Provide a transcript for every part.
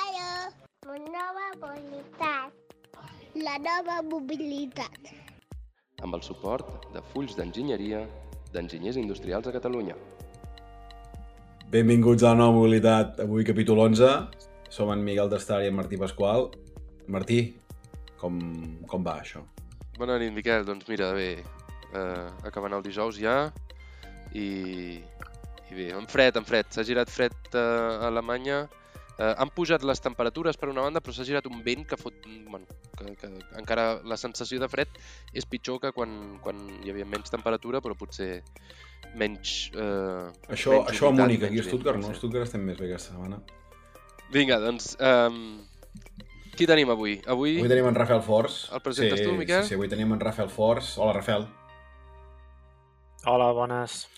Allo, una nova mobilitat. La nova mobilitat. amb el suport de Fulls d'Enginyeria d'Enginyers Industrials a Catalunya. Benvinguts a la nova mobilitat. Avui capítol 11. Som en Miguel Destar i en Martí Pasqual. Martí, com, com va això? Bona nit, Miquel. Doncs mira, bé, eh, acabant el dijous ja i, i bé, en fred, en fred. S'ha girat fred eh, a Alemanya. Eh, han pujat les temperatures per una banda, però s'ha girat un vent que fot... Bueno, que, que encara la sensació de fred és pitjor que quan, quan hi havia menys temperatura, però potser menys... Eh, Això, menys això a Múnich, aquí a Stuttgart no. A Stuttgart estem més bé aquesta setmana. Vinga, doncs... Um, qui tenim avui? Avui, Avui tenim en Rafael Fors. El presentes sí, tu, Miquel? Sí, sí, avui tenim en Rafael Fors. Hola, Rafael. Hola, bones.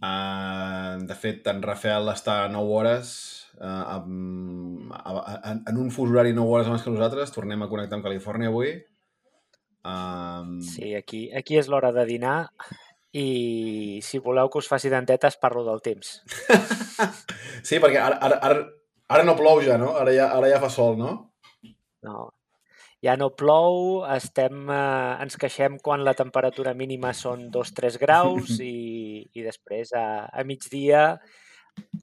Uh, de fet, en Rafael està a 9 hores, uh, amb, en, en un fus horari 9 hores abans que nosaltres. Tornem a connectar amb Califòrnia avui. Um, Sí, aquí, aquí és l'hora de dinar i si voleu que us faci dentetes parlo del temps. sí, perquè ara, ara, ara, ara no plou ja, no? Ara ja, ara ja fa sol, no? No, ja no plou, estem, eh, ens queixem quan la temperatura mínima són 2-3 graus i, i després a, a migdia,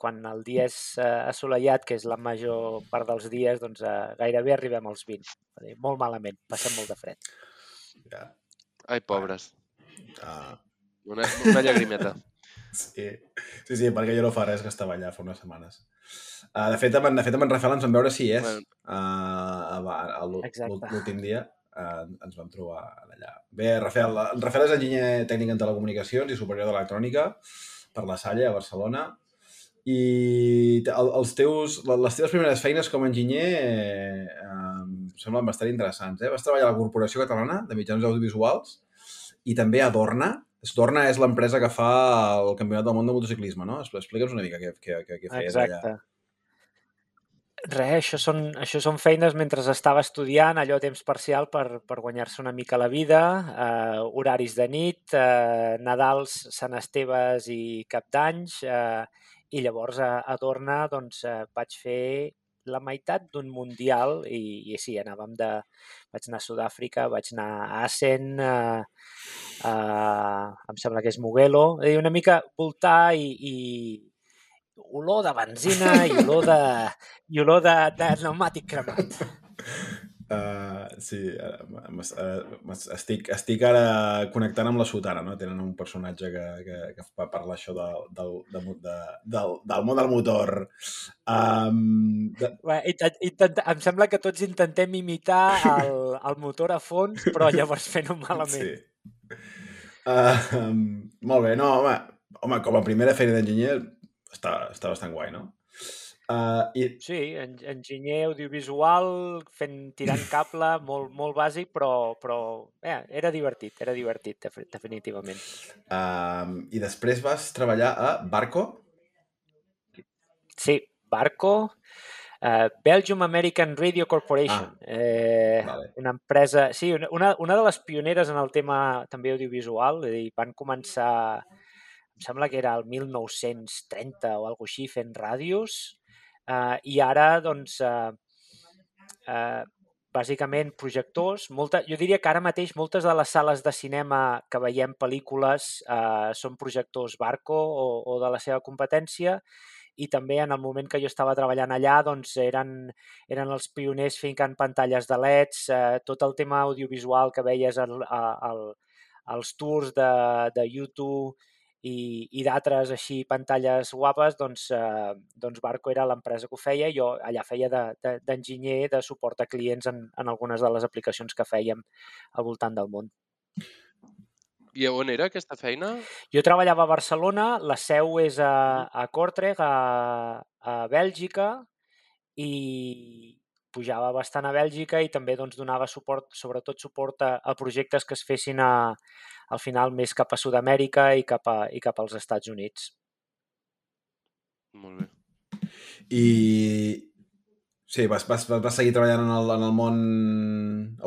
quan el dia és eh, assolellat, que és la major part dels dies, doncs eh, gairebé arribem als 20. És a dir, Molt malament, passem molt de fred. Ja. Ai, pobres. Uh, Una, una llagrimeta. Sí. sí, sí, perquè jo no fa res que estava allà fa unes setmanes. Uh, de, fet, amb, en- de fet, amb en Rafael ens vam veure si és Bueno. uh, l'últim dia uh, ens vam trobar allà. Bé, Rafael, en Rafael és enginyer tècnic en telecomunicacions i superior d'electrònica per la Salle a Barcelona i els teus, les teves primeres feines com a enginyer eh, em semblen bastant interessants. Eh? Vas treballar a la Corporació Catalana de Mitjans Audiovisuals i també a Dorna. Dorna és l'empresa que fa el Campionat del Món de Motociclisme, no? Expl- Explica'ns una mica què, què, què, què feies Exacte. allà. Res, això són, això són feines mentre estava estudiant, allò a temps parcial per, per guanyar-se una mica la vida, eh, horaris de nit, eh, Nadals, Sant Esteves i Cap d'Anys, eh, i llavors a, a Dorna doncs, eh, vaig fer la meitat d'un mundial i, i sí, anàvem de... Vaig anar a Sud-àfrica, vaig anar a Assen, eh, a, em sembla que és Mugello, dir, una mica voltar i, i olor de benzina i olor de, i olor de, de pneumàtic cremat. Uh, sí, uh, uh, m'es- estic, estic ara connectant amb la Sotana, no? Tenen un personatge que, que, que fa parlar això de, del, de, de, del, del món del motor. Um, de, Bé, intent, intent, em sembla que tots intentem imitar el, el motor a fons, però llavors fent-ho malament. sí. Uh, um, molt bé, no, home, home, com a primera feina d'enginyer està, està bastant guai, no? Uh, i, Sí, en, enginyer audiovisual, fent, tirant cable, molt, molt bàsic, però, però eh, era divertit, era divertit, defi- definitivament. um, I després vas treballar a Barco? Sí, Barco, eh, Belgium American Radio Corporation, Ah, eh, vale. una empresa, sí, una- una, de les pioneres en el tema també audiovisual, és dir, van començar, em sembla que era el 1930 o alguna així, fent ràdios, eh, i ara, doncs, eh, eh, bàsicament projectors. Molta, jo diria que ara mateix moltes de les sales de cinema que veiem pel·lícules eh, són projectors Barco o, o de la seva competència i també en el moment que jo estava treballant allà doncs eren, eren els pioners ficant pantalles de leds, eh, tot el tema audiovisual que veies al, al, als tours de, de YouTube i, i d'altres així pantalles guapes, doncs, eh, doncs Barco era l'empresa que ho feia. Jo allà feia de- de- d'enginyer de, de suport a clients en, en algunes de les aplicacions que fèiem al voltant del món. I on era aquesta feina? Jo treballava a Barcelona, la seu és a, a Kortrijk, a, a Bèlgica, i pujava bastant a Bèlgica i també doncs, donava suport, sobretot suport a, a projectes que es fessin a, al final més cap a Sud-amèrica i, cap a, i cap als Estats Units. Molt bé. I... Sí, vas, vas, vas, seguir treballant en el, en el món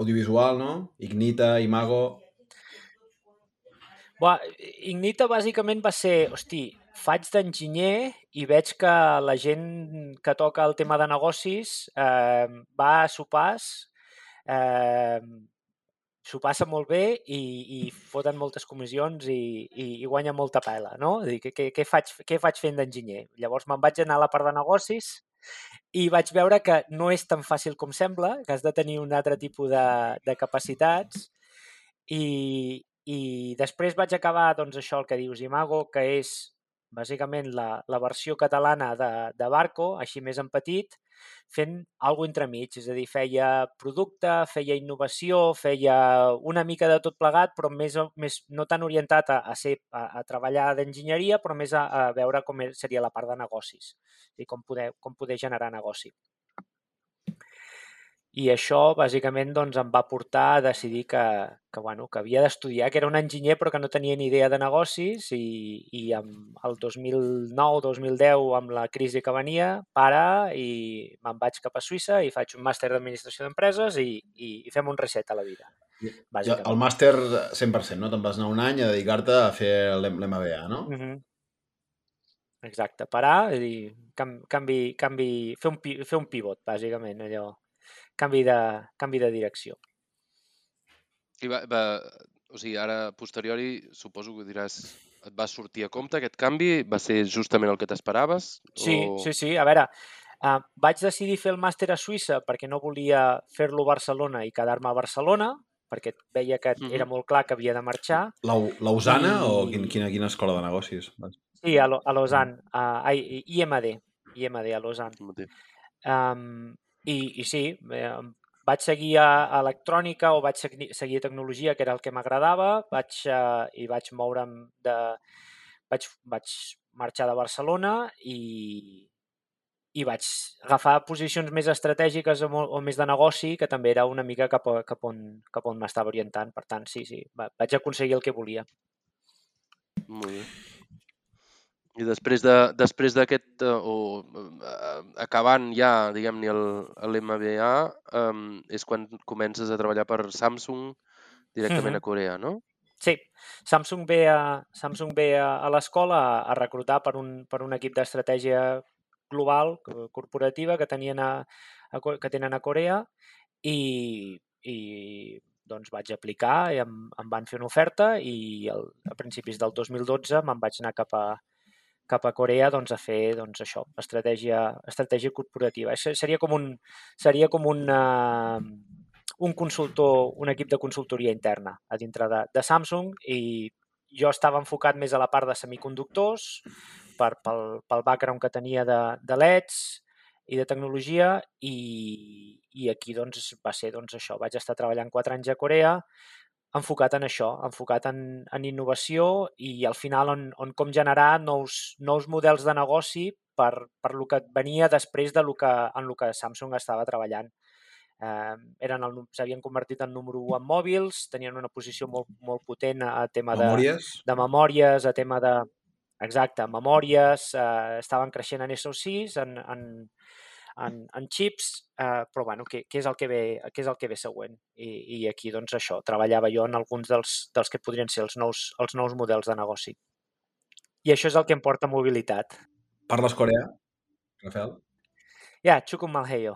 audiovisual, no? Ignita, Imago... Buah, Ignita bàsicament va ser, hosti, faig d'enginyer i veig que la gent que toca el tema de negocis eh, va a sopars, eh, s'ho passa molt bé i, i foten moltes comissions i, i, i guanyen molta pela, no? Dir, què, què, faig, què faig fent d'enginyer? Llavors me'n vaig anar a la part de negocis i vaig veure que no és tan fàcil com sembla, que has de tenir un altre tipus de, de capacitats i, i després vaig acabar, doncs, això el que dius, Imago, que és bàsicament la, la versió catalana de, de Barco, així més en petit, fent alguna entremig, és a dir, feia producte, feia innovació, feia una mica de tot plegat, però més, més no tan orientat a, a, ser, a, a treballar d'enginyeria, però més a, a veure com seria la part de negocis i com poder, com poder generar negoci. I això, bàsicament, doncs, em va portar a decidir que, que, bueno, que havia d'estudiar, que era un enginyer però que no tenia ni idea de negocis i, i amb el 2009-2010, amb la crisi que venia, para i me'n vaig cap a Suïssa i faig un màster d'administració d'empreses i, i, i fem un reset a la vida. Ja, el màster 100%, no? Te'n vas anar un any a dedicar-te a fer l'MBA, no? Mm -hmm. Exacte, parar, dir, canvi, canvi, fer, un, fer un pivot, bàsicament, allò canvi de, canvi de direcció. I va, va, o sigui, ara, posteriori, suposo que diràs, et va sortir a compte aquest canvi? Va ser justament el que t'esperaves? Sí, o... sí, sí. A veure, uh, vaig decidir fer el màster a Suïssa perquè no volia fer-lo a Barcelona i quedar-me a Barcelona, perquè veia que uh -huh. era molt clar que havia de marxar. Lausana I... o quin, quina, quina escola de negocis? Sí, a, a Lausanne, uh, a IMD, IMD a Lausanne. Um, i, i sí, eh, vaig seguir a, electrònica o vaig seguir a tecnologia, que era el que m'agradava, vaig, eh, i vaig moure'm de... Vaig, vaig marxar de Barcelona i, i vaig agafar posicions més estratègiques o, o més de negoci, que també era una mica cap, a, cap on, cap on m'estava orientant. Per tant, sí, sí, vaig aconseguir el que volia. Molt bé. I després de, després d'aquest, uh, o uh, acabant ja, diguem-ne, l'MBA, um, és quan comences a treballar per Samsung directament uh -huh. a Corea, no? Sí, Samsung ve a, Samsung ve a, a l'escola a, a reclutar per un, per un equip d'estratègia global, corporativa, que, tenien a, a, que tenen a Corea i, i doncs vaig aplicar i em, em van fer una oferta i el, a principis del 2012 me'n vaig anar cap a, cap a Corea doncs, a fer doncs, això, estratègia, estratègia corporativa. Seria com un, seria com un, uh, un consultor, un equip de consultoria interna a dintre de, de Samsung i jo estava enfocat més a la part de semiconductors per, pel, pel background que tenia de, de LEDs i de tecnologia i, i aquí doncs, va ser doncs, això. Vaig estar treballant quatre anys a Corea enfocat en això, enfocat en, en innovació i al final on, on com generar nous, nous models de negoci per, per lo que venia després de lo que, en el que Samsung estava treballant. Eh, eren s'havien convertit en número 1 en mòbils, tenien una posició molt, molt potent a tema de memòries, de, memòries a tema de... Exacte, memòries, eh, estaven creixent en SoCs, en, en, en, en xips, eh, però bueno, què, què, és el que ve, què és el que ve següent? I, I aquí, doncs, això, treballava jo en alguns dels, dels que podrien ser els nous, els nous models de negoci. I això és el que em porta mobilitat. Parles coreà, Rafael? Ja, yeah, chukum malheyo.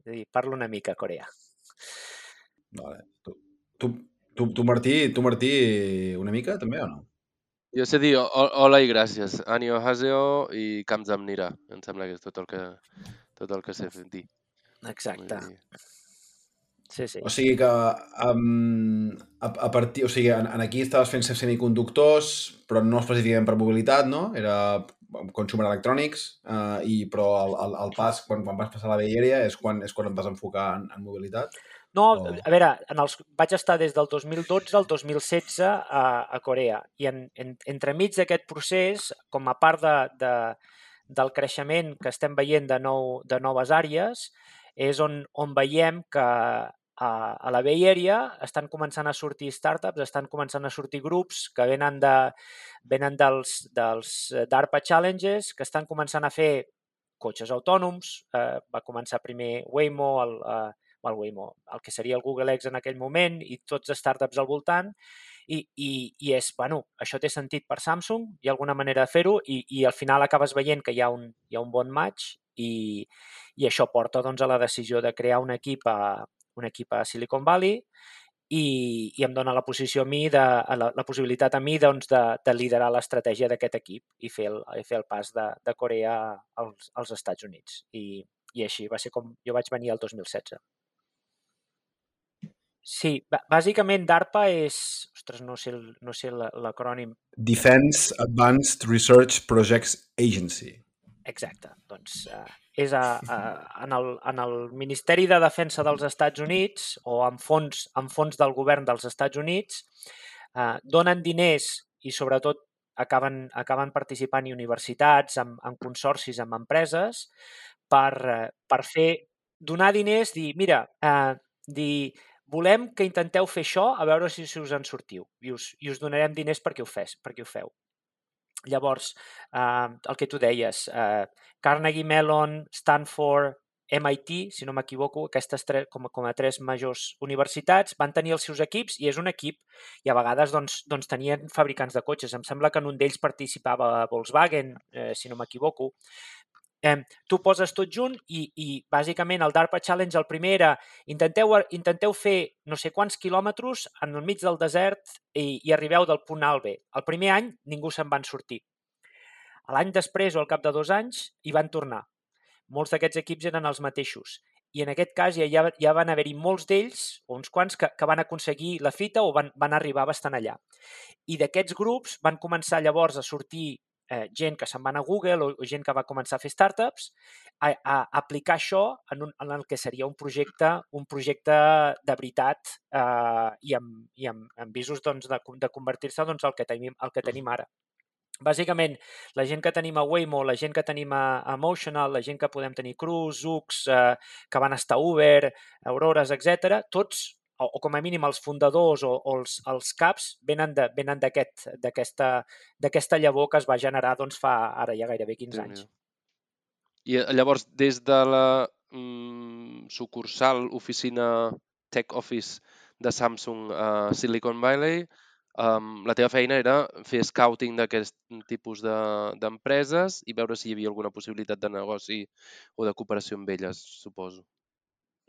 És a dir, parlo una mica coreà. Vale. Tu, tu, tu, tu, Martí, tu, Martí, una mica també o no? Jo sé dir hola i gràcies. Anio haseo i kamsamnira. Em sembla que és tot el que, tot el que sé dir. Exacte. Sí, sí. O sigui que um, a, a partir, o sigui, en, en aquí estaves fent semiconductors, però no específicament per mobilitat, no? Era consumer electronics, uh, i, però el, el, el pas, quan, quan vas passar a la Bay Area, és quan, és quan et vas enfocar en, en mobilitat? No, a veure, en els, vaig estar des del 2012 al 2016 a, a Corea i en, en, entremig d'aquest procés, com a part de, de, del creixement que estem veient de, nou, de noves àrees, és on, on veiem que a, a la Bay Area estan començant a sortir startups, estan començant a sortir grups que venen, de, venen dels, dels DARPA Challenges, que estan començant a fer cotxes autònoms. Eh, va començar primer Waymo, el, eh, el Waymo, el que seria el Google X en aquell moment i tots startups al voltant I, i, i és, bueno, això té sentit per Samsung, hi ha alguna manera de fer-ho i, i al final acabes veient que hi ha un, hi ha un bon match i, i això porta doncs, a la decisió de crear un equip a, un equip a Silicon Valley i, i em dona la posició a mi, de, la, la possibilitat a mi doncs, de, de liderar l'estratègia d'aquest equip i fer el, i fer el pas de, de Corea als, als Estats Units. I, I així va ser com jo vaig venir el 2016. Sí, bàsicament DARPA és... Ostres, no sé, no sé l'acrònim. Defense Advanced Research Projects Agency. Exacte. Doncs uh, és a, a, en, el, en el Ministeri de Defensa dels Estats Units o en fons, en fons del govern dels Estats Units eh, donen diners i sobretot acaben, acaben participant i universitats, amb, amb consorcis, amb empreses, per, eh, per fer, donar diners, dir, mira, eh, dir, volem que intenteu fer això a veure si, si us en sortiu i us, i us donarem diners perquè ho, fes, perquè ho feu. Llavors, eh, el que tu deies, eh, Carnegie Mellon, Stanford, MIT, si no m'equivoco, aquestes tres, com, com a tres majors universitats, van tenir els seus equips i és un equip i a vegades doncs, doncs tenien fabricants de cotxes. Em sembla que en un d'ells participava Volkswagen, eh, si no m'equivoco. Eh, tu poses tot junt i, i bàsicament el DARPA Challenge el primer era intenteu, intenteu fer no sé quants quilòmetres en el mig del desert i, i arribeu del punt A al B. El primer any ningú se'n van sortir. L'any després o al cap de dos anys hi van tornar. Molts d'aquests equips eren els mateixos i en aquest cas ja, ja, ja van haver-hi molts d'ells, o uns quants, que, que van aconseguir la fita o van, van arribar bastant allà. I d'aquests grups van començar llavors a sortir eh, gent que se'n van a Google o, o gent que va començar a fer startups, a, a aplicar això en, un, en el que seria un projecte, un projecte de veritat eh, i, amb, i amb, amb visos doncs, de, de convertir-se doncs, el, que tenim, el que tenim ara. Bàsicament, la gent que tenim a Waymo, la gent que tenim a Emotional, la gent que podem tenir Cruise, Zoox, eh, que van estar Uber, Aurores, etc, tots o, o com a mínim els fundadors o, o els, els caps venen d'aquesta aquest, d'aquesta llavor que es va generar doncs, fa ara ja gairebé 15 sí, anys. I eh, llavors, des de la mm, sucursal, oficina Tech Office de Samsung a Silicon Valley, um, la teva feina era fer scouting d'aquest tipus d'empreses de, i veure si hi havia alguna possibilitat de negoci o de cooperació amb elles, suposo.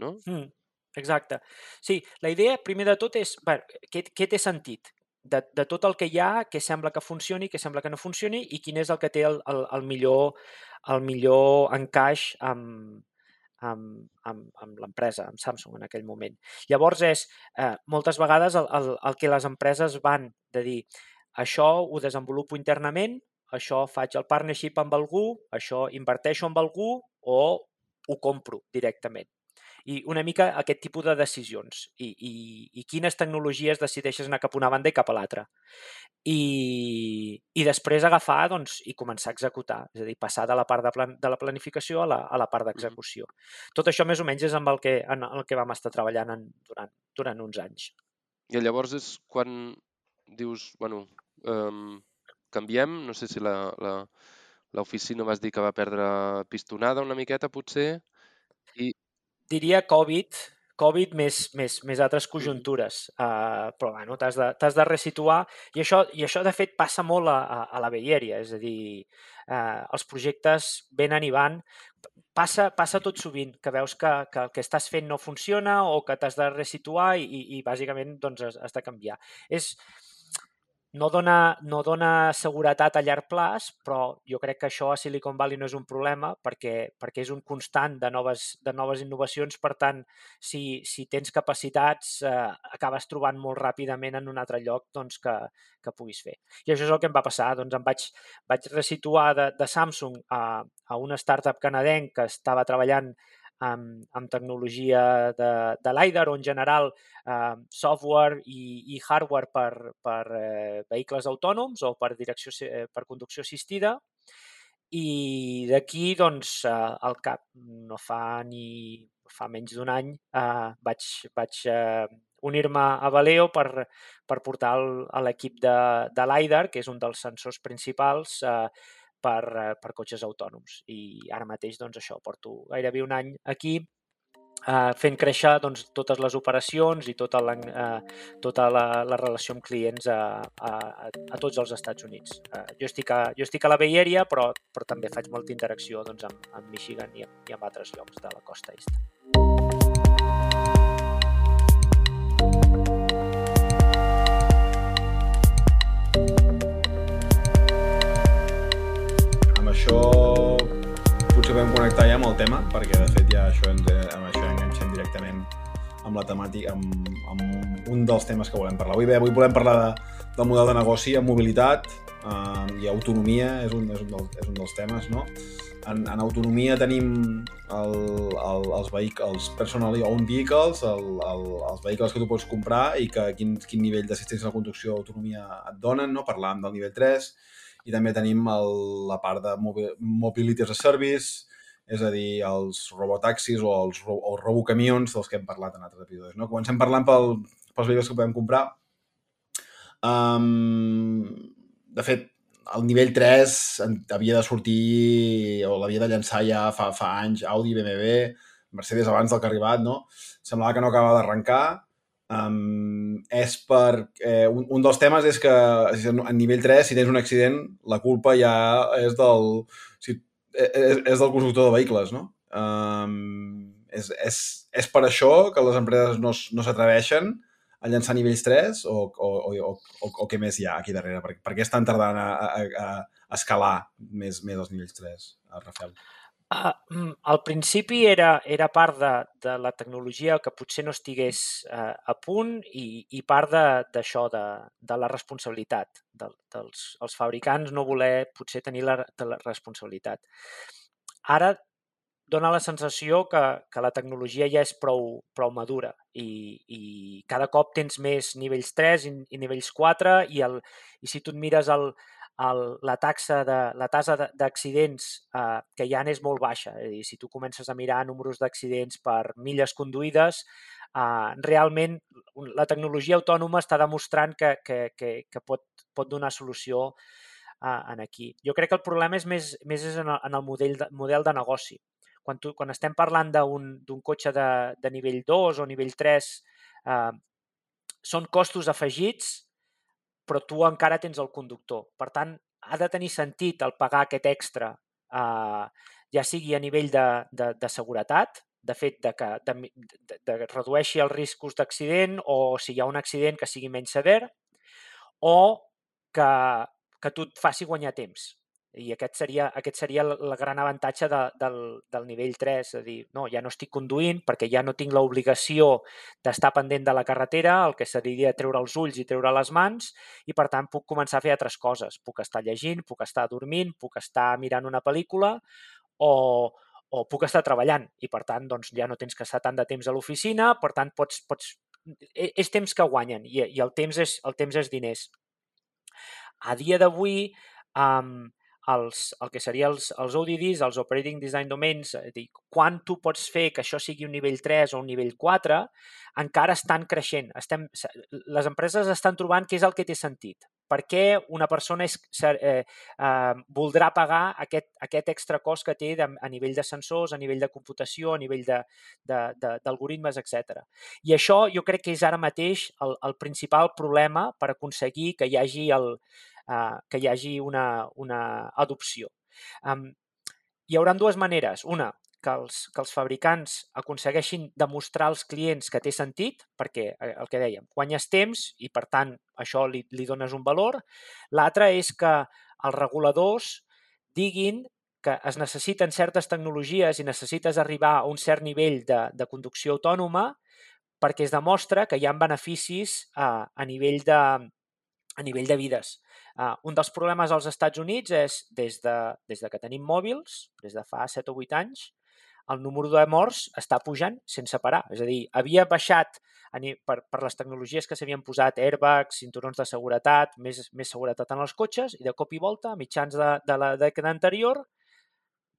No? Mm. Exacte. Sí, la idea, primer de tot, és bé, què, què té sentit? De, de tot el que hi ha, què sembla que funcioni, què sembla que no funcioni i quin és el que té el, el, el, millor, el millor encaix amb, amb, amb, amb l'empresa, amb Samsung en aquell moment. Llavors és, eh, moltes vegades el, el, el que les empreses van de dir això ho desenvolupo internament, això faig el partnership amb algú, això inverteixo amb algú o ho compro directament i una mica aquest tipus de decisions i, i, i quines tecnologies decideixes anar cap a una banda i cap a l'altra. I, I després agafar doncs, i començar a executar, és a dir, passar de la part de, plan, de la planificació a la, a la part d'execució. Tot això més o menys és amb el que, en el que vam estar treballant en, durant, durant uns anys. I llavors és quan dius, bueno, um, canviem, no sé si la, la, l'oficina vas dir que va perdre pistonada una miqueta, potser, i, diria Covid, Covid més, més, més altres conjuntures, uh, però bueno, t'has de, de resituar i això, i això de fet passa molt a, a, a la Bellèria, és a dir, uh, els projectes venen i van, passa, passa tot sovint, que veus que, que el que estàs fent no funciona o que t'has de resituar i, i, i bàsicament doncs, has, has de canviar. És, no dona, no dona seguretat a llarg plaç, però jo crec que això a Silicon Valley no és un problema perquè, perquè és un constant de noves, de noves innovacions. Per tant, si, si tens capacitats, eh, acabes trobant molt ràpidament en un altre lloc doncs, que, que puguis fer. I això és el que em va passar. Doncs em vaig, vaig resituar de, de Samsung a, a una startup canadenc que estava treballant amb, amb tecnologia de, de LiDAR o en general eh, software i, i hardware per, per eh, vehicles autònoms o per, direcció, eh, per conducció assistida. I d'aquí, doncs, eh, al cap no fa ni fa menys d'un any eh, vaig, vaig eh, unir-me a Valeo per, per portar l'equip de, de LiDAR, que és un dels sensors principals, eh, per, eh, per cotxes autònoms. I ara mateix, doncs, això, porto gairebé un any aquí eh, fent créixer doncs, totes les operacions i tota la, eh, tota la, la relació amb clients a, a, a tots els Estats Units. Eh, jo, estic a, jo estic a la Bay Area, però, però també faig molta interacció doncs, amb, amb Michigan i, i amb altres llocs de la costa est. això potser podem connectar ja amb el tema, perquè de fet ja això ens, amb això enganxem directament amb la temàtica, amb, amb un dels temes que volem parlar. Avui bé, avui volem parlar de, del model de negoci amb mobilitat eh, i autonomia, és un, és un, del, és un dels temes, no? En, en autonomia tenim el, el, els, vehicles, els personal owned vehicles, el, el, els vehicles que tu pots comprar i que quin, quin nivell d'assistència a la conducció d'autonomia et donen, no? parlàvem del nivell 3, i també tenim el, la part de Mobility as a Service, és a dir, els robotaxis o els, ro o robocamions dels que hem parlat en altres episodis. No? Comencem parlant pel, pels vehicles que podem comprar. Um, de fet, el nivell 3 havia de sortir o l'havia de llançar ja fa, fa anys Audi, BMW, Mercedes abans del que ha arribat, no? Semblava que no acabava d'arrencar. Um, és per... Eh, un, un dels temes és que a nivell 3, si tens un accident, la culpa ja és del, si, és, és del constructor de vehicles, no? Um, és, és, és per això que les empreses no, no s'atreveixen a llançar nivells 3 o, o, o, o, o què més hi ha aquí darrere? Per, per què estan tardant a, a, a escalar més, més els nivells 3, Rafael? Uh, al principi era, era part de, de la tecnologia que potser no estigués uh, a punt i, i part d'això, de, de, de la responsabilitat de, dels els fabricants no voler potser tenir la, de la responsabilitat. Ara dona la sensació que, que la tecnologia ja és prou, prou madura i, i cada cop tens més nivells 3 i, i nivells 4 i, el, i si tu et mires el, el, la taxa de la tasa d'accidents eh, que hi ha és molt baixa. És dir, si tu comences a mirar números d'accidents per milles conduïdes, eh, realment la tecnologia autònoma està demostrant que, que, que, que pot, pot donar solució eh, en aquí. Jo crec que el problema és més, més és en el, en el model, de, model de negoci. Quan, tu, quan estem parlant d'un cotxe de, de nivell 2 o nivell 3, eh, són costos afegits però tu encara tens el conductor. Per tant, ha de tenir sentit el pagar aquest extra, eh, ja sigui a nivell de, de, de seguretat, de fet de que de, de, de redueixi els riscos d'accident o si hi ha un accident que sigui menys sever o que, que tu et faci guanyar temps. I aquest seria, aquest seria el gran avantatge de, del, del nivell 3, és a dir, no, ja no estic conduint perquè ja no tinc l'obligació d'estar pendent de la carretera, el que seria treure els ulls i treure les mans, i per tant puc començar a fer altres coses. Puc estar llegint, puc estar dormint, puc estar mirant una pel·lícula o, o puc estar treballant i per tant doncs, ja no tens que estar tant de temps a l'oficina, per tant pots, pots... E, és temps que guanyen i, i el, temps és, el temps és diners. A dia d'avui, um, els, el que serien els, els ODDs, els Operating Design Domains, és dir, quan tu pots fer que això sigui un nivell 3 o un nivell 4, encara estan creixent. Estem, les empreses estan trobant què és el que té sentit. Per què una persona és, eh, eh, voldrà pagar aquest, aquest extra cost que té de, a nivell de sensors, a nivell de computació, a nivell d'algoritmes, etc. I això jo crec que és ara mateix el, el principal problema per aconseguir que hi hagi el, eh, que hi hagi una, una adopció. Um, hi haurà dues maneres. Una, que els, que els fabricants aconsegueixin demostrar als clients que té sentit, perquè eh, el que dèiem, guanyes temps i per tant això li, li dones un valor. L'altra és que els reguladors diguin que es necessiten certes tecnologies i necessites arribar a un cert nivell de, de conducció autònoma perquè es demostra que hi ha beneficis a, a nivell de, a nivell de vides. Uh, un dels problemes als Estats Units és, des de, des de que tenim mòbils, des de fa 7 o 8 anys, el número de morts està pujant sense parar. És a dir, havia baixat per, per les tecnologies que s'havien posat, airbags, cinturons de seguretat, més, més seguretat en els cotxes, i de cop i volta, a mitjans de, de la dècada anterior,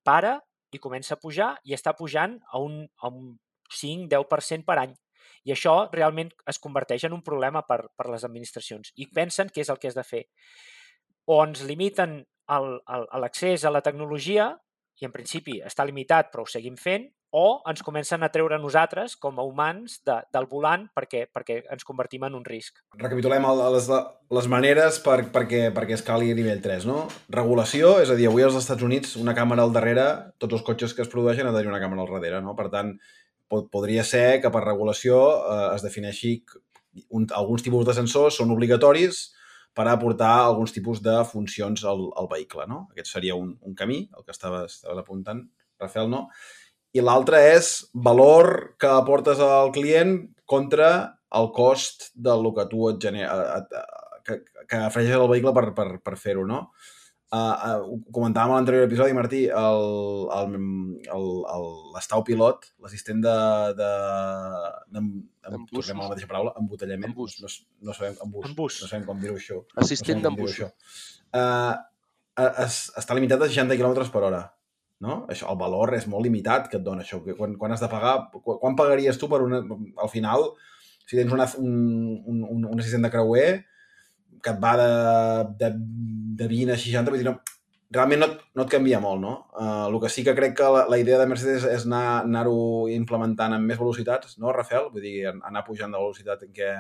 para i comença a pujar i està pujant a un, a un 5-10% per any. I això realment es converteix en un problema per, per les administracions i pensen que és el que has de fer. O ens limiten l'accés a la tecnologia, i en principi està limitat però ho seguim fent, o ens comencen a treure nosaltres, com a humans, de, del volant perquè, perquè ens convertim en un risc. Recapitulem el, les, les maneres per, perquè, perquè escali a nivell 3, no? Regulació, és a dir, avui als Estats Units una càmera al darrere, tots els cotxes que es produeixen han de tenir una càmera al darrere, no? Per tant, pot, podria ser que per regulació eh, es defineixi un, alguns tipus de sensors són obligatoris per aportar alguns tipus de funcions al, al vehicle, no? Aquest seria un, un camí, el que estaves, estaves apuntant, Rafael, no? i l'altre és valor que aportes al client contra el cost del que tu et genera, que, que afegeixes al vehicle per, per, per fer-ho, no? Uh, uh, ho comentàvem a l'anterior episodi, Martí, l'estau pilot, l'assistent de... de, de, de tornem a la mateixa paraula, embotellament. Embús. No, no, sabem, embús. Embús. No sabem com dir-ho això. Assistent no d'embús. Uh, es, està limitat a 60 km per hora no? Això, el valor és molt limitat que et dona això. Que quan, quan has de pagar, quan, quan pagaries tu per una... Al final, si tens una, un, un, un, un assistent de creuer que et va de, de, de 20 a 60, vull dir, no, realment no, no et canvia molt, no? Uh, el que sí que crec que la, la idea de Mercedes és anar-ho anar implementant amb més velocitats, no, Rafael? Vull dir, anar pujant de velocitat en què,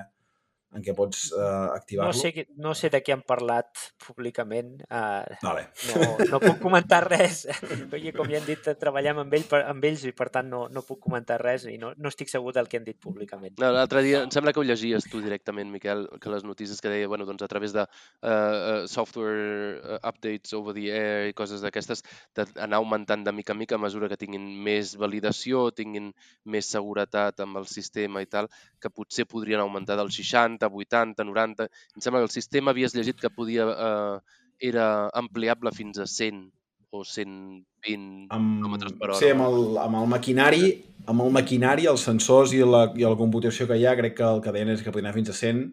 en què pots uh, activar-lo. No sé, no sé de què han parlat públicament. Uh, Vale. no, no puc comentar res. I com ja hem dit, treballem amb, ell, per- amb ells i per tant no, no puc comentar res i no, no estic segur del que han dit públicament. No, L'altre dia, em sembla que ho llegies tu directament, Miquel, que les notícies que deia, bueno, doncs a través de uh, software updates over the air i coses d'aquestes, d'anar augmentant de mica en mica a mesura que tinguin més validació, tinguin més seguretat amb el sistema i tal, que potser podrien augmentar del 60, 80, 90... Em sembla que el sistema havies llegit que podia... Uh, era ampliable fins a 100 o 120 amb, quilòmetres per hora. sí, amb el, amb el maquinari, amb el maquinari, els sensors i la, i la computació que hi ha, crec que el que deien és que podia anar fins a 100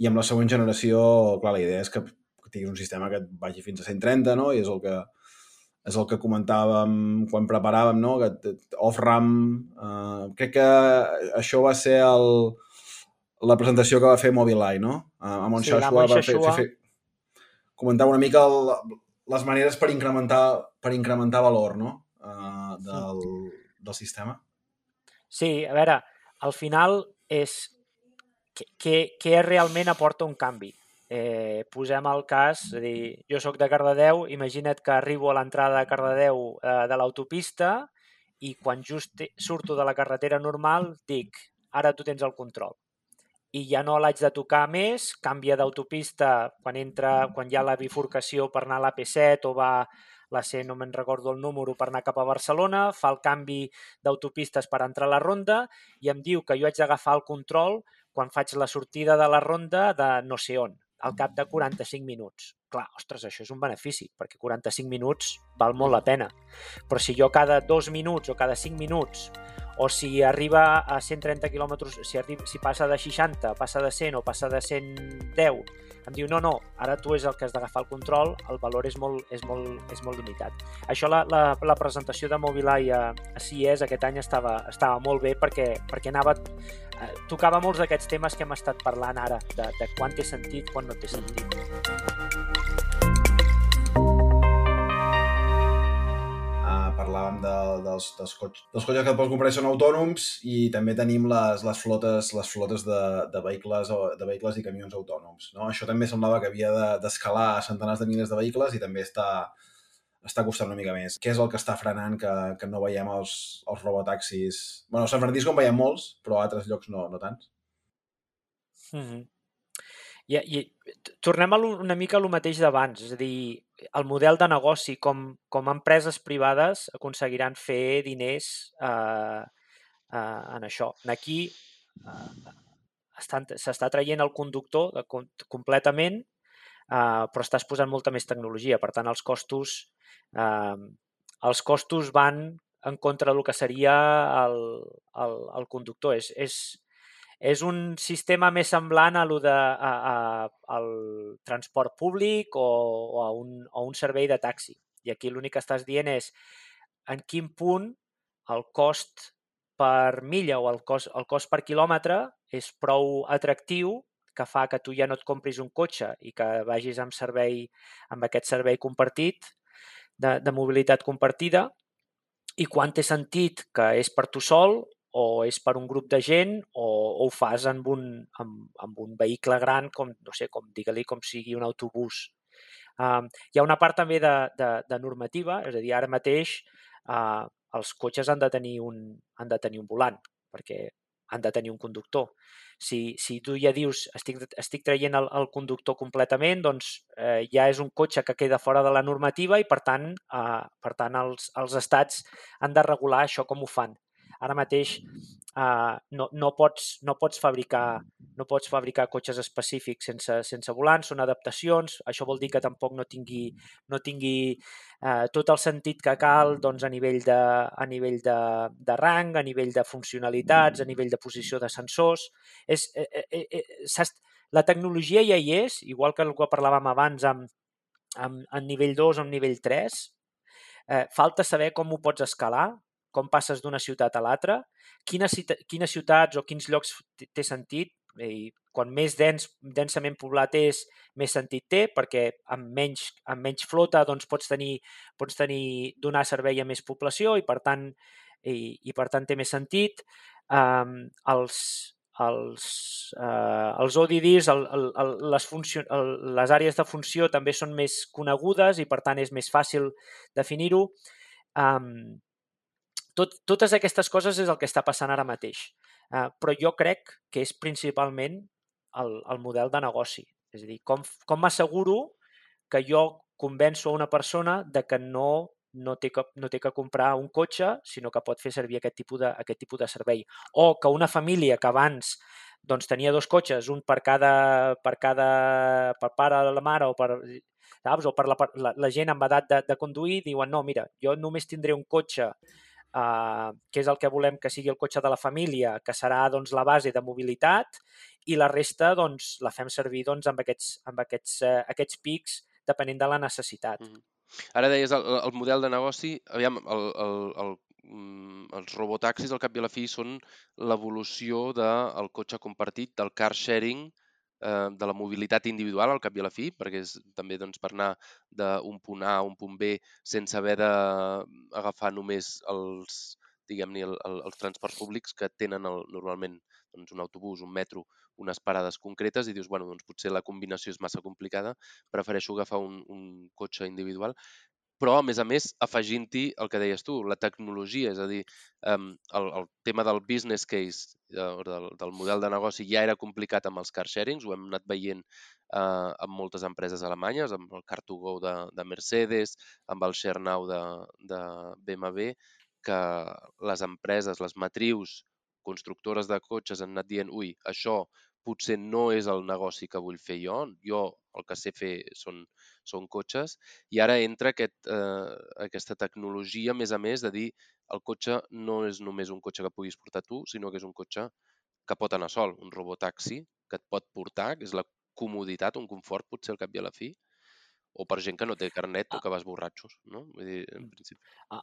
i amb la següent generació, clar, la idea és que tinguis un sistema que et vagi fins a 130, no? I és el que és el que comentàvem quan preparàvem, no? Que off-RAM... Eh, crec que això va ser el, la presentació que va fer Mobileye, no? Amb Sí, la Shashua va fer, fer, fer, comentar una mica el, les maneres per incrementar, per incrementar valor, no? Uh, del, del sistema. Sí, a veure, al final és què, què, realment aporta un canvi. Eh, posem el cas, és a dir, jo sóc de Cardedeu, imagina't que arribo a l'entrada de Cardedeu eh, de l'autopista i quan just surto de la carretera normal dic, ara tu tens el control. I ja no l'haig de tocar més, canvia d'autopista quan entra, quan hi ha la bifurcació per anar a l'AP7 o va la C, no me'n recordo el número, per anar cap a Barcelona, fa el canvi d'autopistes per entrar a la ronda i em diu que jo haig d'agafar el control quan faig la sortida de la ronda de no sé on, al cap de 45 minuts. Clar, ostres, això és un benefici, perquè 45 minuts val molt la pena. Però si jo cada dos minuts o cada 5 minuts o si arriba a 130 quilòmetres, si, arriba, si passa de 60, passa de 100 o passa de 110, em diu, no, no, ara tu és el que has d'agafar el control, el valor és molt, és molt, és molt limitat. Això, la, la, la presentació de Mobileye a, a CES aquest any estava, estava molt bé perquè, perquè anava, eh, tocava molts d'aquests temes que hem estat parlant ara, de, de quan té sentit, quan no té sentit. Uh, parlàvem de, dels, dels, cotxes, dels cotxes que pots comprar són autònoms i també tenim les, les flotes, les flotes de, de, vehicles, de vehicles i camions autònoms. No? Això també semblava que havia de- d'escalar a centenars de milers de vehicles i també està, està costant una mica més. Què és el que està frenant que, que no veiem els, els robotaxis? bueno, a San Francisco en veiem molts, però a altres llocs no, no tants. Mm -hmm. I, i tornem a una mica a lo mateix d'abans, és a dir, el model de negoci, com, com empreses privades aconseguiran fer diners eh, eh, en això. Aquí eh, s'està traient el conductor de, com- completament, eh, però estàs posant molta més tecnologia. Per tant, els costos, eh, els costos van en contra del que seria el, el, el conductor. És, és, és un sistema més semblant a lo de a, a, al transport públic o, o, a un, o un servei de taxi. I aquí l'únic que estàs dient és en quin punt el cost per milla o el cost, el cost per quilòmetre és prou atractiu que fa que tu ja no et compris un cotxe i que vagis amb servei amb aquest servei compartit de, de mobilitat compartida i quan té sentit que és per tu sol o és per un grup de gent o, o ho fas amb un, amb, amb un vehicle gran com, no sé, com digue-li com sigui un autobús. Uh, hi ha una part també de, de, de normativa, és a dir, ara mateix uh, els cotxes han de tenir un, han de tenir un volant, perquè han de tenir un conductor. Si, si tu ja dius estic, estic traient el, el conductor completament, doncs eh, ja és un cotxe que queda fora de la normativa i, per tant, eh, per tant els, els estats han de regular això com ho fan. Ara mateix uh, no, no, pots, no, pots fabricar, no pots fabricar cotxes específics sense, sense volants, són adaptacions, això vol dir que tampoc no tingui, no tingui uh, tot el sentit que cal doncs, a nivell, de, a nivell de, de rang, a nivell de funcionalitats, a nivell de posició de sensors. És, eh, eh, eh, la tecnologia ja hi és, igual que el que parlàvem abans amb, amb, en nivell 2 o en nivell 3, eh, falta saber com ho pots escalar, com passes d'una ciutat a l'altra, quines, quines ciutats o quins llocs té sentit, i quan més dens, densament poblat és, més sentit té, perquè amb menys, amb menys flota doncs pots tenir, pots tenir donar servei a més població i per tant, i, i per tant té més sentit. Um, els, els, uh, els ODDs, el, el, les, funció, el, les àrees de funció també són més conegudes i per tant és més fàcil definir-ho. Um, tot, totes aquestes coses és el que està passant ara mateix. Uh, però jo crec que és principalment el, el model de negoci. És a dir, com, com m'asseguro que jo convenço a una persona de que no, no, té que, no té que comprar un cotxe, sinó que pot fer servir aquest tipus de, aquest tipus de servei. O que una família que abans doncs, tenia dos cotxes, un per cada, per cada per pare la mare o per, saps? o per la, la, la gent amb edat de, de conduir, diuen no, mira, jo només tindré un cotxe eh, que és el que volem que sigui el cotxe de la família, que serà doncs, la base de mobilitat, i la resta doncs, la fem servir doncs, amb, aquests, amb aquests, eh, aquests pics depenent de la necessitat. Mm -hmm. Ara deies el, el model de negoci, aviam, el, el, el, mm, els robotaxis al cap i a la fi són l'evolució del cotxe compartit, del car sharing, eh, de la mobilitat individual al cap i a la fi, perquè és també doncs, per anar d'un punt A a un punt B sense haver d'agafar només els, diguem-ne, el, el, els transports públics que tenen el, normalment doncs, un autobús, un metro, unes parades concretes i dius, bueno, doncs potser la combinació és massa complicada, prefereixo agafar un, un cotxe individual però, a més a més, afegint-hi el que deies tu, la tecnologia, és a dir, el, el tema del business case, uh, del, del model de negoci ja era complicat amb els car sharings, ho hem anat veient uh, amb moltes empreses alemanyes, amb el Car2Go de, de Mercedes, amb el ShareNow de, de BMW, que les empreses, les matrius constructores de cotxes han anat dient ui, això potser no és el negoci que vull fer jo, jo el que sé fer són, són cotxes, i ara entra aquest, eh, aquesta tecnologia, a més a més, de dir el cotxe no és només un cotxe que puguis portar tu, sinó que és un cotxe que pot anar sol, un robotaxi que et pot portar, que és la comoditat, un confort, potser al cap i a la fi, o per gent que no té carnet o ah. que vas borratxos, no? Vull dir, en principi. Ah,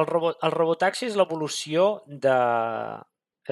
el, robot, el robotaxi és l'evolució de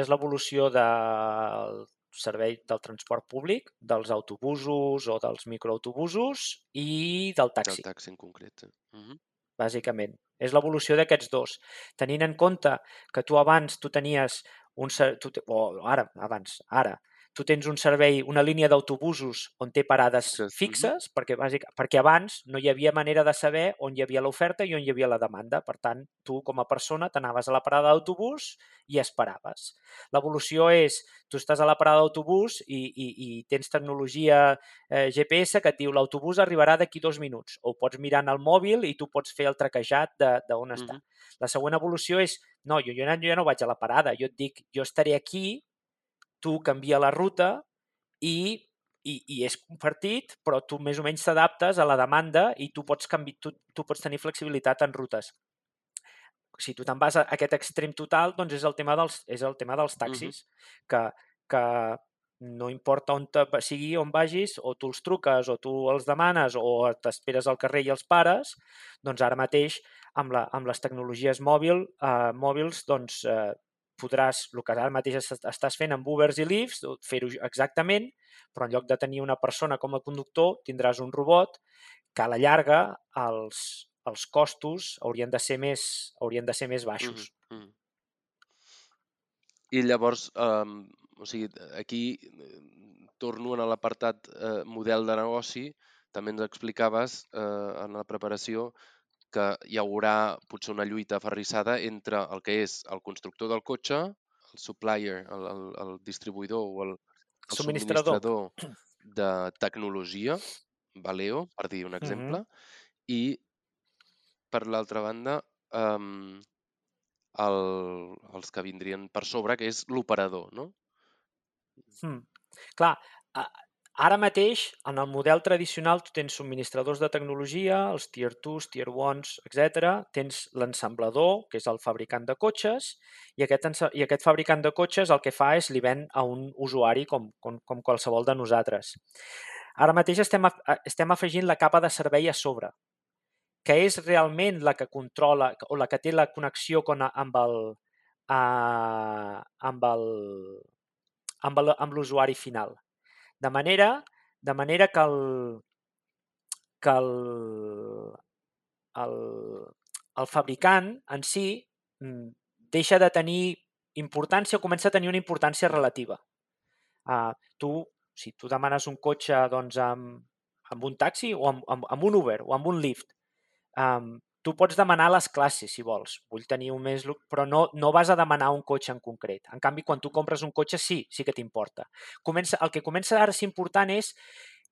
és l'evolució del servei del transport públic, dels autobusos o dels microautobusos i del taxi. Del taxi en concret. Uh -huh. Bàsicament. És l'evolució d'aquests dos. Tenint en compte que tu abans tu tenies un... Tu, o ara, abans, ara, tu tens un servei, una línia d'autobusos on té parades fixes, perquè, bàsic, perquè abans no hi havia manera de saber on hi havia l'oferta i on hi havia la demanda. Per tant, tu com a persona t'anaves a la parada d'autobús i esperaves. L'evolució és, tu estàs a la parada d'autobús i, i, i tens tecnologia eh, GPS que et diu l'autobús arribarà d'aquí dos minuts. O pots mirar en el mòbil i tu pots fer el traquejat d'on mm -hmm. està. La següent evolució és, no, jo, jo, jo ja no vaig a la parada, jo et dic, jo estaré aquí tu canvia la ruta i, i, i és compartit, però tu més o menys t'adaptes a la demanda i tu pots, canvi, tu, tu pots tenir flexibilitat en rutes. Si tu te'n vas a aquest extrem total, doncs és el tema dels, és el tema dels taxis, uh -huh. que, que no importa on te, sigui on vagis, o tu els truques, o tu els demanes, o t'esperes al carrer i els pares, doncs ara mateix amb, la, amb les tecnologies mòbil, eh, mòbils doncs, eh, podràs, el que ara mateix estàs fent amb Ubers i Lyfts, fer-ho exactament, però en lloc de tenir una persona com a conductor, tindràs un robot que a la llarga els, els costos haurien de ser més, haurien de ser més baixos. Mm -hmm. I llavors, um, o sigui, aquí eh, torno a l'apartat eh, model de negoci, també ens explicaves eh, en la preparació que hi haurà potser una lluita aferrissada entre el que és el constructor del cotxe, el supplier, el, el, el distribuïdor o el, el Subministrador. subministrador de tecnologia, Valeo, per dir un exemple, Mhm. i per l'altra banda um, el, els que vindrien per sobre, que és l'operador, no? Mm. Clar, ara mateix, en el model tradicional, tu tens subministradors de tecnologia, els tier 2, tier 1s, etc. Tens l'ensamblador, que és el fabricant de cotxes, i aquest, i aquest fabricant de cotxes el que fa és li ven a un usuari com, com, com qualsevol de nosaltres. Ara mateix estem, estem afegint la capa de servei a sobre, que és realment la que controla o la que té la connexió con, amb el, el, amb el- amb l'usuari final. De manera, de manera que el, que el, el, el fabricant en si mm, deixa de tenir importància o comença a tenir una importància relativa. Uh, tu, si tu demanes un cotxe doncs, amb, amb un taxi o amb, amb, amb un Uber o amb un Lyft, um, tu pots demanar les classes, si vols. Vull tenir un més... Però no, no vas a demanar un cotxe en concret. En canvi, quan tu compres un cotxe, sí, sí que t'importa. Comença, el que comença ara a ser important és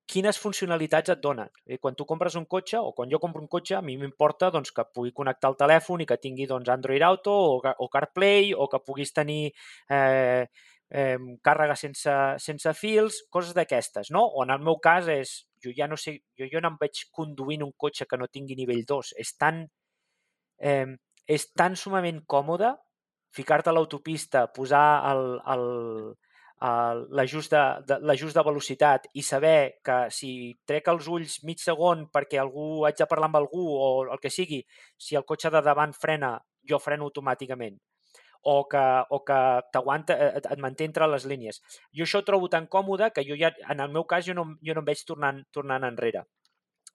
quines funcionalitats et donen. Quan tu compres un cotxe, o quan jo compro un cotxe, a mi m'importa doncs, que pugui connectar el telèfon i que tingui doncs, Android Auto o, o CarPlay o que puguis tenir eh, eh, càrrega sense, sense fils, coses d'aquestes, no? O en el meu cas és, jo ja no sé, jo, jo no em veig conduint un cotxe que no tingui nivell 2. És tan, eh, és tan sumament còmode ficar-te a l'autopista, posar el, el, l'ajust de, de, de velocitat i saber que si trec els ulls mig segon perquè algú haig de parlar amb algú o el que sigui, si el cotxe de davant frena, jo freno automàticament o que, o que t'aguanta, eh, et, et manté entre les línies. Jo això ho trobo tan còmode que jo ja, en el meu cas, jo no, jo no em veig tornant, tornant enrere.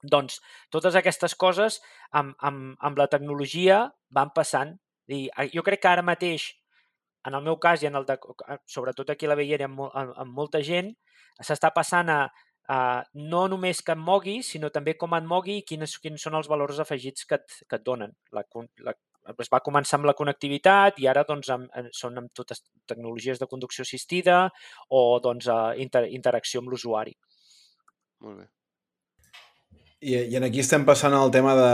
Doncs totes aquestes coses amb, amb, amb la tecnologia van passant. I eh, jo crec que ara mateix, en el meu cas i en el de, sobretot aquí a la Veiera amb, amb, amb molta gent, s'està passant a, a no només que et mogui, sinó també com et mogui i quins, quins són els valors afegits que et, que et donen. La, la, es va començar amb la connectivitat i ara doncs, amb, són amb totes tecnologies de conducció assistida o doncs, a inter, interacció amb l'usuari. Molt bé. I, I en aquí estem passant al tema de,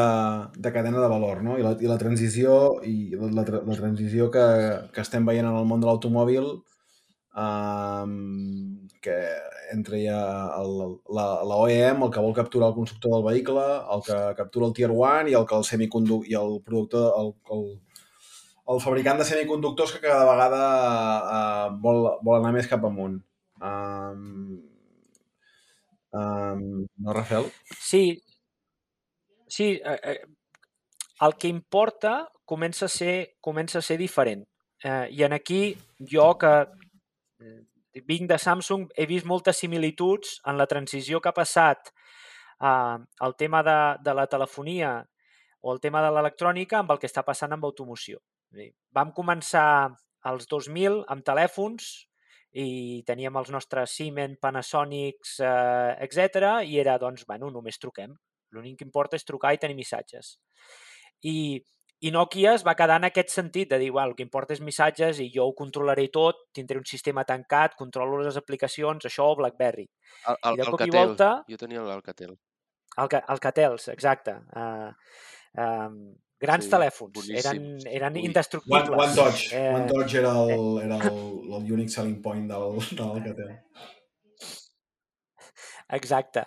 de cadena de valor, no? I la, i la transició, i la, la, la transició que, que estem veient en el món de l'automòbil, um, que entre ja el, la, OEM, el que vol capturar el constructor del vehicle, el que captura el Tier 1 i el que el semiconductor i el productor, el, el, el fabricant de semiconductors que cada vegada uh, vol, vol anar més cap amunt. Um, um, no, Rafael? Sí, sí eh, eh, el que importa comença a ser, comença a ser diferent. Eh, I en aquí jo que vinc de Samsung he vist moltes similituds en la transició que ha passat eh, el tema de, de la telefonia o el tema de l'electrònica amb el que està passant amb automoció. Dir, Vam començar als 2000 amb telèfons i teníem els nostres Siemens, Panasonics, eh, etc. i era, doncs, bueno, només truquem. L'únic que importa és trucar i tenir missatges. I, i Nokia es va quedar en aquest sentit de dir, el que importa és missatges i jo ho controlaré tot, tindré un sistema tancat, controlo les aplicacions, això o BlackBerry. El, el, I de el cop i Catel. volta, Jo tenia l'Alcatel. el, ca- el Catels, exacte. Uh, um, grans Sí, telèfons, eren, boníssims. eren Ui. indestructibles. One, one Touch. Eh, One Touch era el, era el, el unique selling point del, de l'Alcatel. Exacte.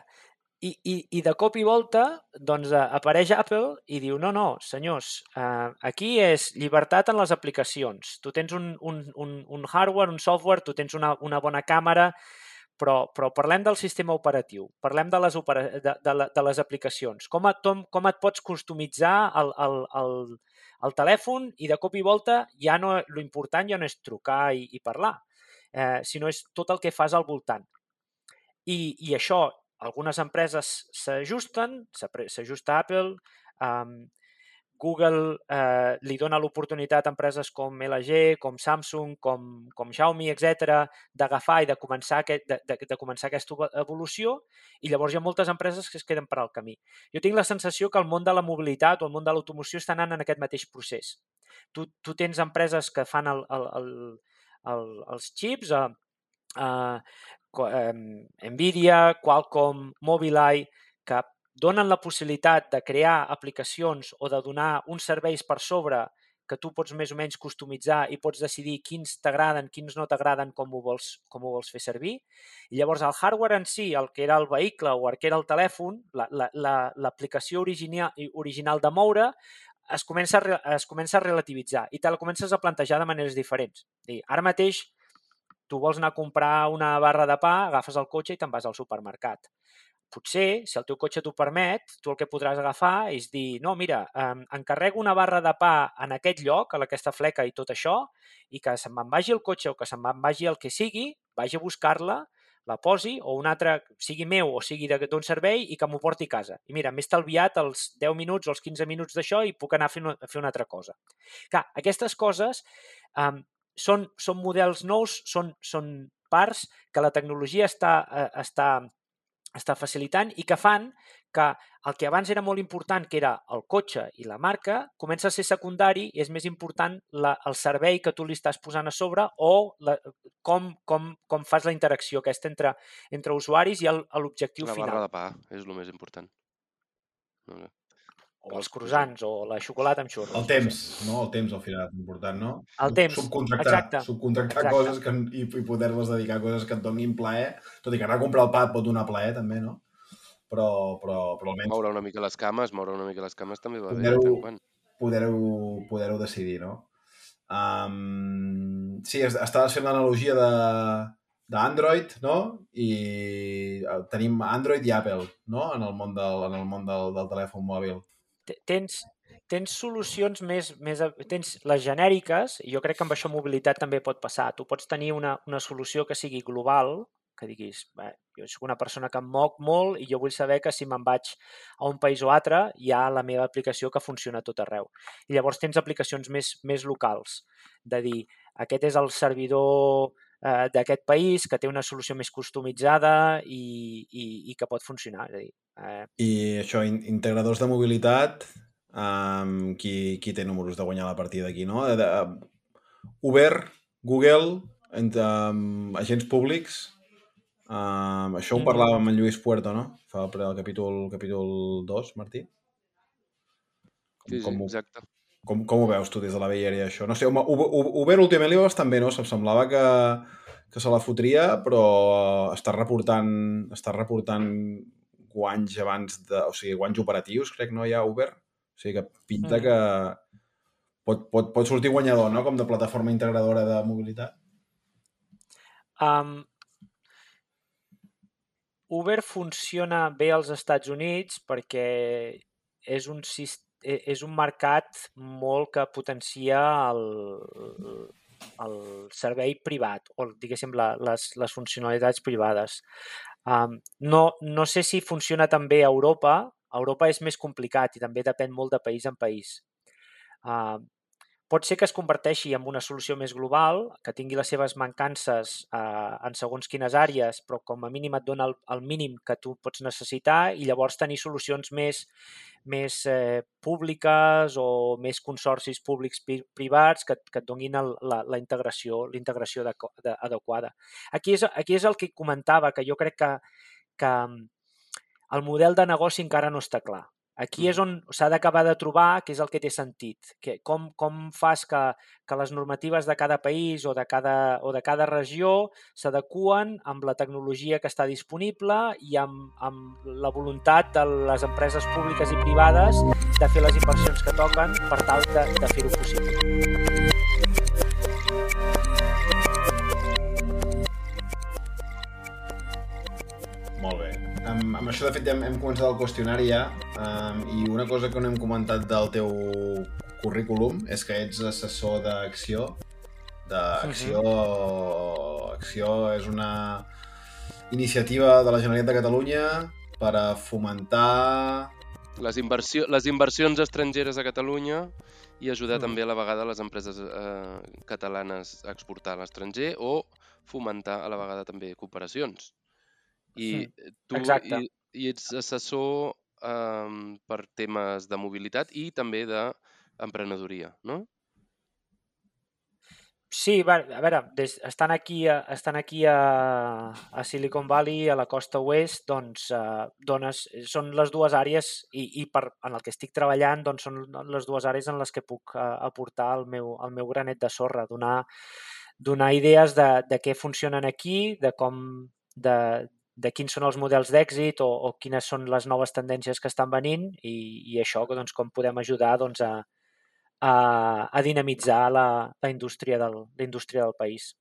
I, i, I de cop i volta doncs, eh, apareix Apple i diu no, no, senyors, eh, aquí és llibertat en les aplicacions. Tu tens un, un, un, un hardware, un software, tu tens una, una bona càmera, però, però parlem del sistema operatiu, parlem de les, opera de, de, de les aplicacions. Com et, com, et pots customitzar el, el, el, el telèfon i de cop i volta ja no, lo important ja no és trucar i, i parlar, eh, sinó és tot el que fas al voltant. I, i això, algunes empreses s'ajusten, s'ajusta Apple, Um, Google eh, li dona l'oportunitat a empreses com LG, com Samsung, com, com Xiaomi, etc d'agafar i de començar, aquest, de, de, de començar aquesta evolució i llavors hi ha moltes empreses que es queden per al camí. Jo tinc la sensació que el món de la mobilitat o el món de l'automoció està anant en aquest mateix procés. Tu, tu tens empreses que fan el, el, el, el, els xips, eh, eh, Nvidia, Qualcomm, Mobileye, que donen la possibilitat de crear aplicacions o de donar uns serveis per sobre que tu pots més o menys customitzar i pots decidir quins t'agraden, quins no t'agraden, com, ho vols, com ho vols fer servir. I llavors el hardware en si, el que era el vehicle o el que era el telèfon, l'aplicació la, la, original, original de moure, es comença, a, es comença a relativitzar i te la comences a plantejar de maneres diferents. Dir, ara mateix tu vols anar a comprar una barra de pa, agafes el cotxe i te'n vas al supermercat potser, si el teu cotxe t'ho permet, tu el que podràs agafar és dir, no, mira, eh, encarrego una barra de pa en aquest lloc, a aquesta fleca i tot això, i que se'n me'n vagi el cotxe o que se'n me'n vagi el que sigui, vagi a buscar-la, la posi, o un altre, sigui meu o sigui d'un servei, i que m'ho porti a casa. I mira, m'he estalviat els 10 minuts o els 15 minuts d'això i puc anar a fer, una, a fer una altra cosa. Clar, aquestes coses eh, són, són models nous, són, són parts que la tecnologia està, eh, està està facilitant i que fan que el que abans era molt important, que era el cotxe i la marca, comença a ser secundari i és més important la, el servei que tu li estàs posant a sobre o la, com, com, com fas la interacció aquesta entre, entre usuaris i l'objectiu final. La barra de pa és el més important. No, o els croissants, o la xocolata amb xurros. El temps, no? El temps al final és important, no? El temps, subcontractar, exacte. Subcontractar exacte. coses que, i, i poder-les dedicar a coses que et donin plaer, tot i que anar a comprar el pa et pot donar plaer també, no? Però, però, però almenys... Moure una mica les cames, moure una mica les cames també va bé. Poder-ho poder poder decidir, no? Um, sí, estaves fent l'analogia de d'Android, no? I eh, tenim Android i Apple, no? En el món del, en el món del, del telèfon mòbil tens, tens solucions més, més... Tens les genèriques, i jo crec que amb això mobilitat també pot passar. Tu pots tenir una, una solució que sigui global, que diguis, bé, jo soc una persona que em moc molt i jo vull saber que si me'n vaig a un país o altre hi ha la meva aplicació que funciona tot arreu. I llavors tens aplicacions més, més locals, de dir, aquest és el servidor eh, d'aquest país que té una solució més customitzada i, i, i que pot funcionar. És a dir, eh... I això, integradors de mobilitat, um, qui, qui té números de guanyar la partida aquí, no? De, de, Uber, Google, entre um, agents públics, um, això ho mm. parlàvem amb en Lluís Puerto, no? Fa el capítol, capítol 2, Martí? Sí, sí, com, exacte. Com, com ho veus tu des de la veieria, això? No sé, home, Uber últimament li va bastant bé, no? Se'm semblava que, que se la fotria, però està reportant, està reportant guanys abans de... O sigui, guanys operatius, crec, no hi ha Uber? O sigui, que pinta mm. que pot, pot, pot sortir guanyador, no?, com de plataforma integradora de mobilitat. Um, Uber funciona bé als Estats Units perquè és un sistema és un mercat molt que potencia el, el servei privat o, diguéssim, la, les, les funcionalitats privades. Um, no, no sé si funciona també a Europa. A Europa és més complicat i també depèn molt de país en país. Uh, pot ser que es converteixi en una solució més global, que tingui les seves mancances eh, en segons quines àrees, però com a mínim et dona el, el mínim que tu pots necessitar i llavors tenir solucions més, més eh, públiques o més consorcis públics privats que, que et donin el, la, la integració, la integració de, de, adequada. Aquí és, aquí és el que comentava, que jo crec que, que el model de negoci encara no està clar. Aquí és on s'ha d'acabar de trobar què és el que té sentit, que, com, com fas que, que les normatives de cada país o de cada, o de cada regió s'adequen amb la tecnologia que està disponible i amb, amb la voluntat de les empreses públiques i privades de fer les inversions que toquen per tal de, de fer-ho possible. Això, de fet, ja hem, hem començat el qüestionari ja, um, i una cosa que no hem comentat del teu currículum és que ets assessor d'acció. D'acció... Acció és una iniciativa de la Generalitat de Catalunya per a fomentar les, inversió, les inversions estrangeres a Catalunya i ajudar Mm. també a la vegada les empreses eh, catalanes a exportar a l'estranger o fomentar a la vegada també cooperacions. I tu exacte. i, i ets assessor eh, per temes de mobilitat i també d'emprenedoria, no? Sí, va, a veure, des, estan aquí, a, estan aquí a, a Silicon Valley, a la costa oest, doncs eh, dones, són les dues àrees i, i per, en el que estic treballant doncs són les dues àrees en les que puc eh, aportar el meu, el meu granet de sorra, donar, donar idees de, de què funcionen aquí, de com, de, de quins són els models d'èxit o, o quines són les noves tendències que estan venint i, i això, doncs, com podem ajudar doncs, a, a, a dinamitzar la, la, indústria del, la indústria del país.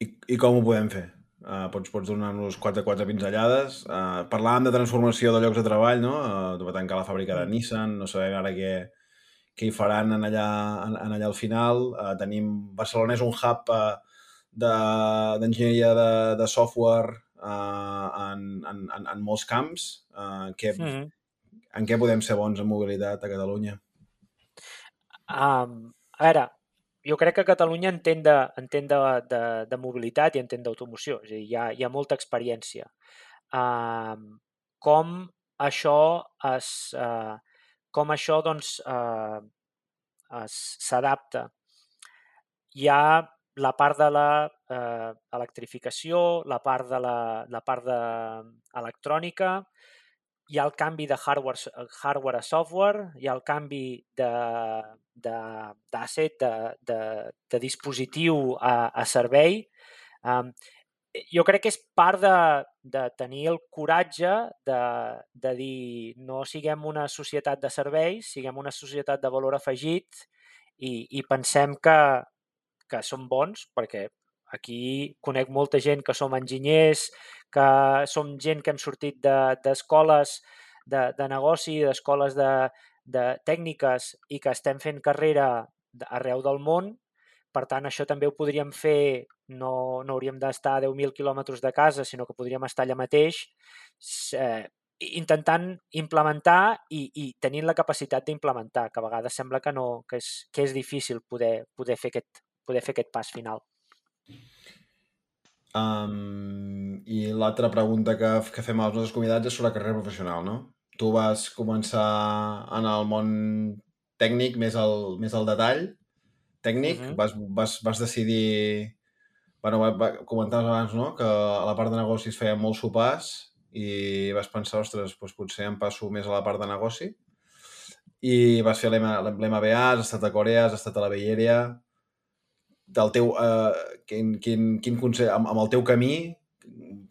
I, I com ho podem fer? Uh, pots, pots donar-nos quatre, quatre pinzellades. Uh, parlàvem de transformació de llocs de treball, no? Uh, va tancar la fàbrica de Mm. Nissan, no sabem ara què, què hi faran en allà, en, en allà al final. Uh, tenim... Barcelona és un hub uh, d'enginyeria de, de, de software uh, en, en, en, en molts camps. Uh, que, Mm -hmm. En què podem ser bons en mobilitat a Catalunya? Um, a veure, jo crec que Catalunya entén de, entén de, de, de mobilitat i entén d'automoció, és a dir, hi ha, hi ha molta experiència. Um, com això es, uh, com això doncs uh, s'adapta. Hi ha la part de la eh, electrificació, la part de la, la part de electrònica, hi ha el canvi de hardware, hardware a software, hi ha el canvi d'asset, de, de, de, de, de dispositiu a, a servei. Um, jo crec que és part de, de tenir el coratge de, de dir no siguem una societat de serveis, siguem una societat de valor afegit i, i pensem que, que som bons, perquè aquí conec molta gent que som enginyers, que som gent que hem sortit d'escoles de, de, de negoci, d'escoles de, de tècniques i que estem fent carrera arreu del món. Per tant, això també ho podríem fer, no, no hauríem d'estar a 10.000 quilòmetres de casa, sinó que podríem estar allà mateix, eh, intentant implementar i, i tenint la capacitat d'implementar, que a vegades sembla que, no, que, és, que és difícil poder, poder, fer aquest, poder fer aquest pas final. Um, I l'altra pregunta que, que fem als nostres convidats és sobre la carrera professional, no? Tu vas començar en el món tècnic, més al, més al detall tècnic, uh -huh. vas, vas, vas decidir... Bueno, va, va, comentaves abans, no?, que a la part de negocis feia molt sopars i vas pensar, ostres, doncs potser em passo més a la part de negoci i vas fer l'MBA, has estat a Corea, has estat a la Area, del teu, eh, quin, quin, quin consell, amb, amb el teu camí,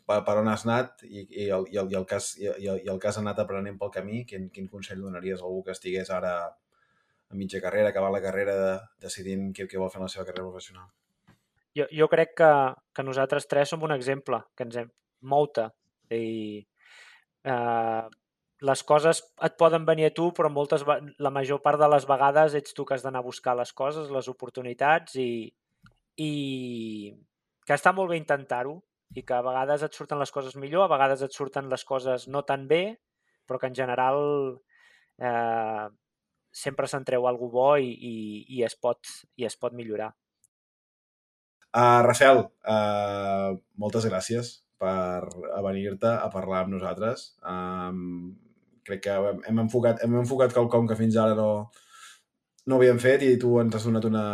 per, per on has anat i, i, el, i, el, i, el cas, i, el, i el que has anat aprenent pel camí, quin, quin consell donaries a algú que estigués ara a mitja carrera, acabar la carrera, de, decidint què, què vol fer en la seva carrera professional? Jo, jo crec que, que nosaltres tres som un exemple, que ens hem mouta. I, eh, les coses et poden venir a tu, però moltes, la major part de les vegades ets tu que has d'anar a buscar les coses, les oportunitats i, i que està molt bé intentar-ho i que a vegades et surten les coses millor, a vegades et surten les coses no tan bé, però que en general eh, sempre se'n treu alguna bo i, i, i, es pot, i es pot millorar. Uh, Rafael, uh, moltes gràcies per venir-te a parlar amb nosaltres. Um, crec que hem enfocat, hem enfocat quelcom que fins ara no, no havíem fet i tu ens has donat una,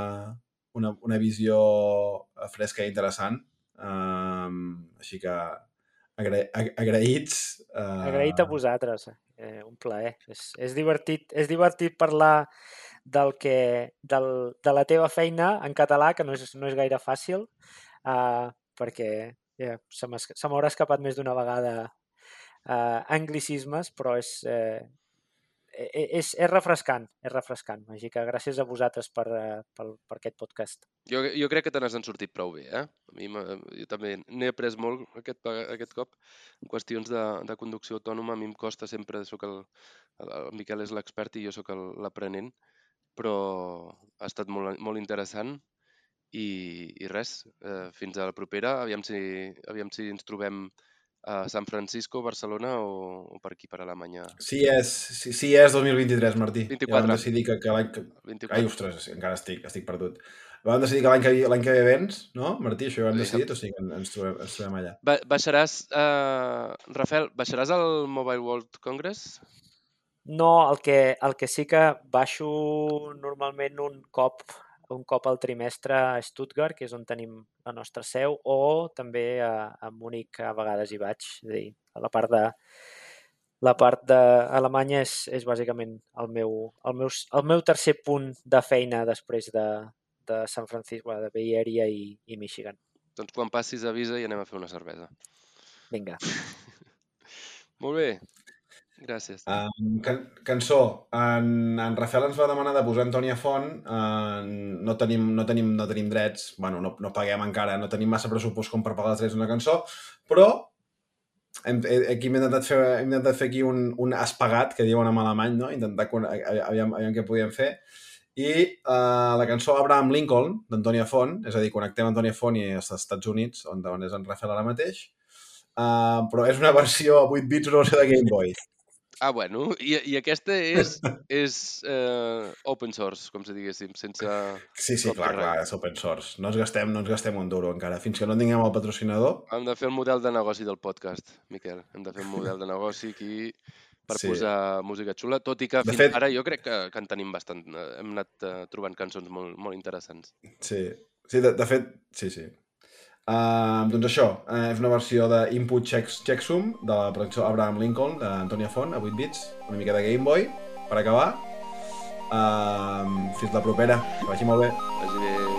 una, una visió fresca i interessant. Um, així que agra agraïts. Uh... Agraït a vosaltres. Eh, un plaer. És, és, divertit, és divertit parlar del que, del, de la teva feina en català, que no és, no és gaire fàcil, uh, perquè yeah, se m'haurà escapat més d'una vegada uh, anglicismes, però és, eh, és, és refrescant, és refrescant. Així que gràcies a vosaltres per, per, per aquest podcast. Jo, jo crec que te n'has sortit prou bé, eh? A mi jo també n'he après molt aquest, aquest cop en qüestions de, de conducció autònoma. A mi em costa sempre, soc el, el Miquel és l'expert i jo sóc l'aprenent, però ha estat molt, molt interessant i, i res, eh, fins a la propera. Aviam si, aviam si ens trobem a San Francisco, Barcelona o, o per aquí, per Alemanya? Sí és, sí, sí és 2023, Martí. 24. Ja vam decidir que, que l'any... Que... 24. Ai, ostres, encara estic, estic perdut. Vam decidir que l'any que, l'any que ve vens, no, Martí? Això ho hem Sí. decidit, o sigui que ens trobem, ens trobem allà. Ba baixaràs, uh, Rafael, baixaràs al Mobile World Congress? No, el que, el que sí que baixo normalment un cop un cop al trimestre a Stuttgart, que és on tenim la nostra seu, o també a, a Múnich a vegades hi vaig. És a dir, a la part de la part d'Alemanya és, és bàsicament el meu, el, meu, el meu tercer punt de feina després de, de San Francisco, de Bay Area i, i Michigan. Doncs quan passis avisa i anem a fer una cervesa. Vinga. Molt bé. Gràcies. Um, can cançó. En, en Rafael ens va demanar de posar Antònia Font. Uh, no, tenim, no, tenim, no tenim drets, bueno, no, no paguem encara, no tenim massa pressupost com per pagar els drets d'una cançó, però hem, he- aquí hem intentat fer, hem intentat fer aquí un, un espagat, que diuen en alemany, no? intentar aviam, aviam què podíem fer. I uh, la cançó Abraham Lincoln, d'Antònia Font, és a dir, connectem Antònia Font i als Estats Units, on, on és en Rafael ara mateix, uh, però és una versió a 8 bits, una versió de Game Boy. Ah, bueno, i, i aquesta és, és uh, open source, com si diguéssim, sense... Sí, sí, clar, clar, és open source. No ens gastem, no ens gastem un duro encara. Fins que no tinguem el patrocinador, Hem de fer el model de negoci del podcast, Miquel. Hem de fer un model de negoci aquí per Sí. posar música xula, tot i que De fins fet- ara jo crec que, que en tenim bastant. eh, Hem anat uh, trobant cançons molt, molt interessants. sí. Sí, de, de fet, sí, sí. Uh, doncs això, uh, és una versió de Input Checks, Checksum de la producció Abraham Lincoln d'Antònia Font, a 8 bits, una mica de Game Boy, per acabar. Uh, fins la propera, que vagi molt bé. Vagi bé.